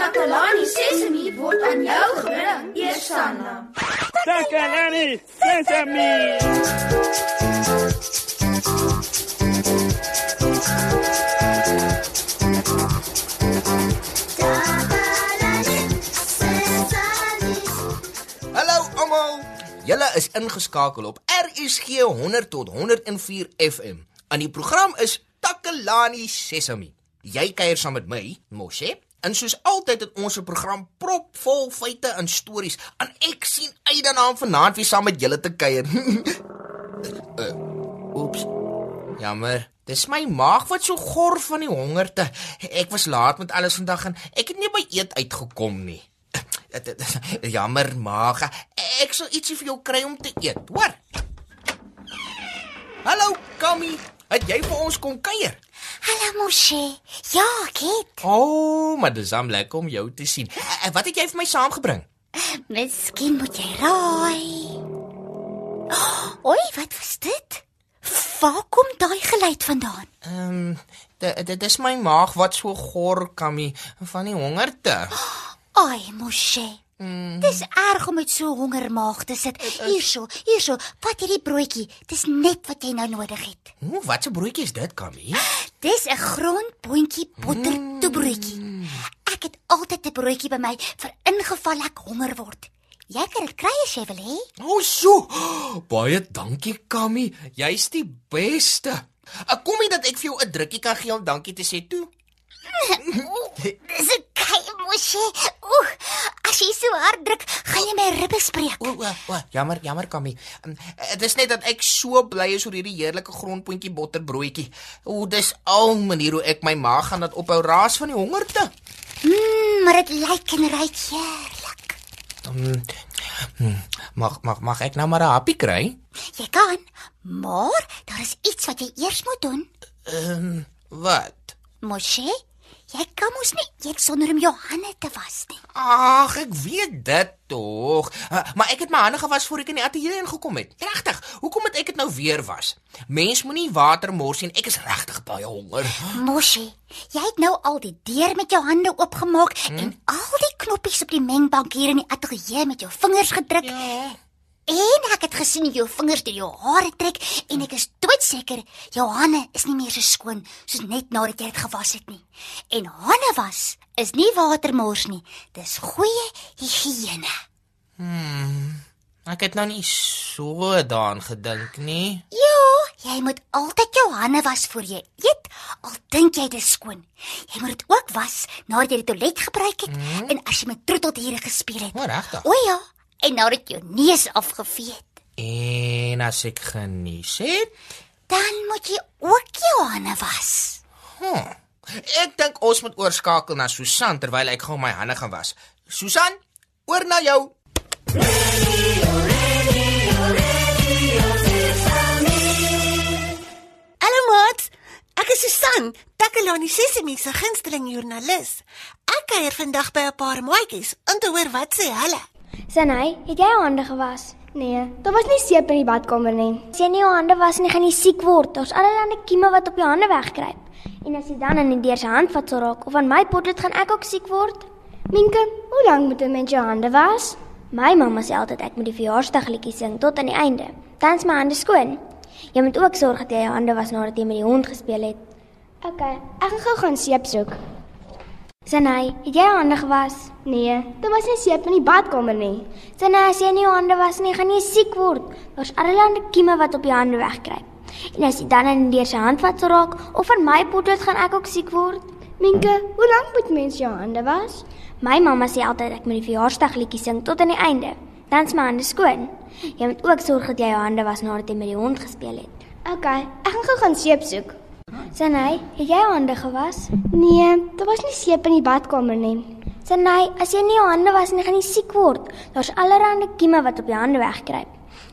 Takalani Sesemi word aan jou gebring, Eersanna. Takalani Sesemi. Hallo almal. Julle is ingeskakel op RSG 100 tot 104 FM. Aan die program is Takalani Sesemi. Jy kuier saam met my, Moshe. En soos altyd het ons 'n program propvol feite en stories. En ek sien uit daarna om vanaand weer saam met julle te kuier. uh, oeps. Jammer. Dis my maag wat so gor van die hongerte. Ek was laat met alles vandag en ek het nie by eet uitgekom nie. Jammer, maag. Ek sal ietsie vir jou kry om te eet, hoor? Hallo, Kami. Het jy vir ons kom kuier? Hallo Moshe. Ja, ek het. O, oh, maar dis am lekker om jou te sien. Eh, Wat het jy vir my saamgebring? Miskien moet jy raai. Oei, wat was dit? Waar kom daai geluid vandaan? Ehm, um, dit is my maag wat so gor, Kami, van die hongerte. Ai, Moshe. Mm. Dis erg om met so honger maag te sit. Hierso, hierso, vat hierdie broodjie. Dis net wat jy nou nodig het. Hoe, wat 'n broodjie is dit, Kami? Dis 'n grondboontjie botter toebroodjie. Ek het altyd 'n broodjie by my vir ingeval ek honger word. Jy kan dit kry as jy wil hê. O, oh, so. Baie dankie, Kami. Jy's die beste. Ek kom nie dat ek vir jou 'n drukkie kan gee om dankie te sê toe. Dis 'n kei Moshe. Oeh, as jy so hard druk, gaan jy my ribbe spreek. O, o, o, jammer, jammer Kami. Um, Dit is net dat ek so bly is oor hierdie heerlike grondpotjie botterbroodjie. O, dis al manier hoe ek my maag gaan dat ophou raas van die hongerte. Mm, maar dit lyk en ruik heerlik. Um, hm, mag mag mag ek nou maar 'n happie kry? Jy kan, maar daar is iets wat jy eers moet doen. Ehm, um, wat? Moshe, jy kan mos nie eet sonder om jou hande te was nie. Ag, ek weet dit tog. Uh, maar ek het my hande gewas voor ek in die ateljee ingekom het. Regtig? Hoekom moet ek dit nou weer was? Mens moenie water mors en ek is regtig baie honger. Moshe, jy het nou al die deur met jou hande oopgemaak hmm? en al die knoppies op die mengbank hier in die ateljee met jou vingers gedruk. Ja. En ek het gesien hoe jou vingers deur jou hare trek en ek is doodseker jou hande is nie meer so skoon soos net nadat jy dit gewas het nie. En hande was is nie watermors nie. Dis goeie higiëne. Hmm. Ek het nou nie so daaraan gedink nie. Ja, jy moet altyd jou hande was voor jy eet, al dink jy dit is skoon. Jy moet dit ook was nadat jy die toilet gebruik het mm. en as jy met troeteldiere gespeel het. O, regtig? O ja, en nadat jou neus afgevee het. En as ek genies het, dan moet jy ook jou hande was. Hm. Ek dink ons moet oorskakel na Susan terwyl ek gou my hande gaan was. Susan, oor na jou. Hallo maat. Ek is Susan, Takalani Sesemi se gunsteling joernalis. Ek kuier vandag by 'n paar maatjies om te hoor wat sê hulle. Sanay, het jy jou hande gewas? Nee, daar was nie seep in die badkamer nie. As jy nie jou hande was nie, gaan jy siek word. Daar's allerlei kieme wat op jou hande wegkruip. En as jy dan in die deur se handvatsel raak of aan my potlood gaan ek ook siek word. Minke, hoe lank moet 'n mens jou hande was? My mamma sê altyd ek moet die verjaarsdagliedjie sing tot aan die einde. Dan is my hande skoon. Jy moet ook sorg dat jy jou hande was nadat jy met die hond gespeel het. OK, ek gaan gou gaan seep soek. Sanay, het jy hande gewas? Nee, daar was nie seep in die badkamer nie. Sanay, as jy nie jou hande was nie, gaan jy siek word. Daar's allerlei kieme wat op jou hande wegkruip. En as jy dan in die se handvat raak of van my potlood gaan ek ook siek word. Minke, hoe lank moet mens jou hande was? My mamma sê altyd ek moet die verjaarsdagliedjie sing tot aan die einde. Dan is my hande skoon. Jy moet ook sorg dat jy jou hande was nadat jy met die hond gespeel het. OK, ek gaan gou gaan seep soek. Sanay, het jy hande gewas? Nee, daar was nie seep in die badkamer nie. Sanay, as jy nie jou hande was nie, gaan jy siek word. Daar's allerlei kieme wat op jou hande wegkruip.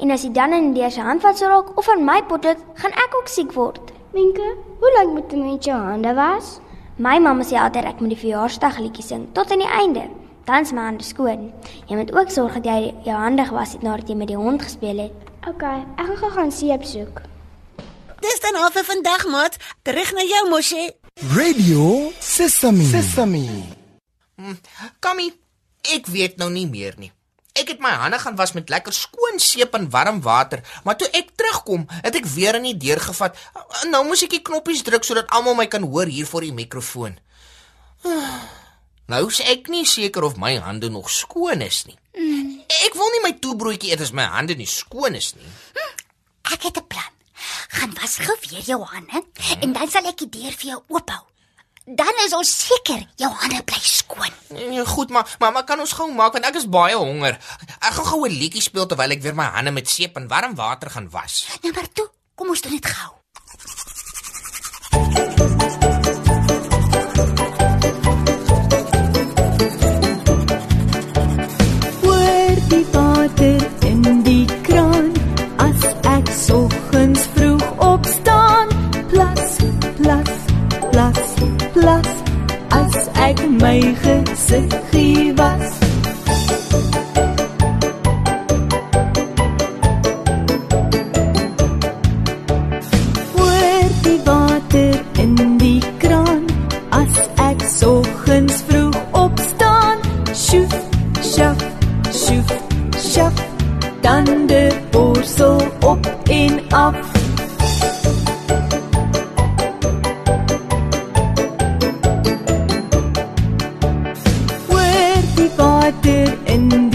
En as jy dan in die se handvat sou raak of aan my potlood, gaan ek ook siek word. Minke, hoe lank moet jy met jou hande was? My mamma sê altyd ek moet die verjaarsdagliedjie sing tot aan die einde. Dan is my hande skoon. Jy moet ook sorg dat jy jou hande gewas het nadat jy met die hond gespeel het. OK, ek gaan gou gaan seep soek. Dis dan al vir vandag, maat. Terug na jou, Moshe. Radio Sesame. Sesame. Kammy, ek weet nou nie meer nie. Ek het my hande gaan was met lekker skoon seep en warm water, maar toe ek terugkom, het ek weer in die deur gevat. Nou moet ek die knoppies druk sodat almal my kan hoor hier voor die mikrofoon. Nou is ek nie seker of my hande nog skoon is nie. Ek wil nie my toebroodjie eet as my hande nie skoon is nie. Ek het 'n plan. Gaan was gou weer jou hande en dan sal ek die deur vir jou oophou. Dan is ons seker jou hande bly skoon. Nee, goed, maar mamma kan ons gou maak want ek is baie honger. Ek gaan gou 'n liedjie speel terwyl ek weer my hande met seep en warm water gaan was. Nou maar toe, kom ons doen dit gou. Hoor die water die water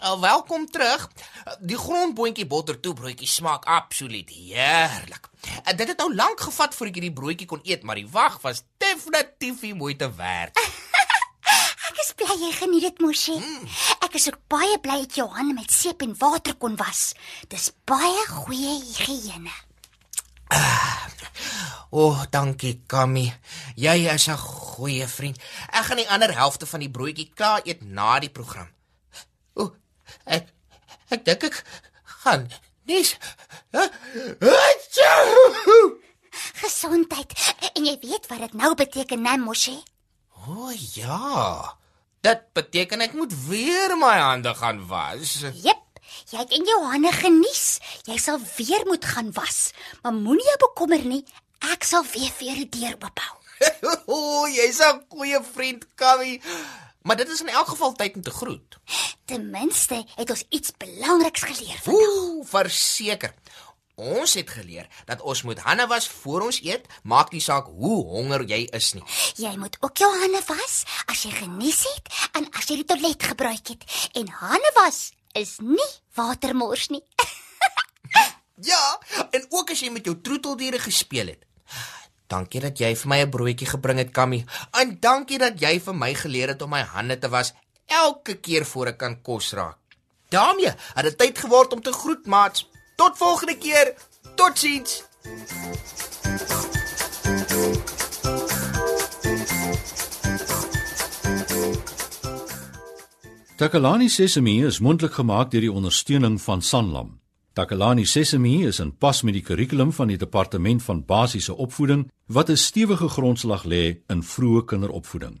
Au welkom terug. Die grondboontjie bottertoebroodjie smaak absoluut heerlik. En Dit het nou lank gevat voor ek hierdie broodjie kon eet, maar die wag was definitief die moeite werd. Ek is bly jy geniet dit, Moshi. Ek is ook baie bly dat jou hande met seep en water kon was. Dis baie goeie higiëne. O, oh, dankie Kammy. Jy is 'n goeie vriend. Ek gaan die ander helfte van die broodjie klaar eet na die program. Ek dink ek gaan nes. Gesondheid. En jy weet wat dit nou beteken, né, Moshi? O oh, ja. Dit beteken ek moet weer my hande gaan was. Jep. Jy het in jou hande genies. Jy sal weer moet gaan was. Maar moenie jou bekommer nie. Ek sal weer vir jou die deur oophou. o, oh, jy's 'n goeie vriend, Kammy. Maar dit is in elk geval tyd om te groet. Ten minste het ons iets belangriks geleer vandag. Ooh, verseker. Ons het geleer dat ons moet hande was voor ons eet, maak nie saak hoe honger jy is nie. Jy moet ook jou hande was as jy genies het en as jy die toilet gebruik het. En hande was is nie watermors nie. Ja, en ook as jy met jou troeteldiere gespeel het. Dankie dat jy vir my 'n broodjie gebring het, Kammy. En dankie dat jy vir my geleer het om my hande te was elke keer voor ek kan kos raak. daarmee het dit tyd geword om te groet, maats. Tot volgende keer. Totsiens. Takalani Sesemi is mondelik gemaak deur die ondersteuning van Sanlam. Takalani Sesemi is in pas met die kurrikulum van die Departement van Basiese Opvoeding wat 'n stewige grondslag lê in vroeë kinderopvoeding.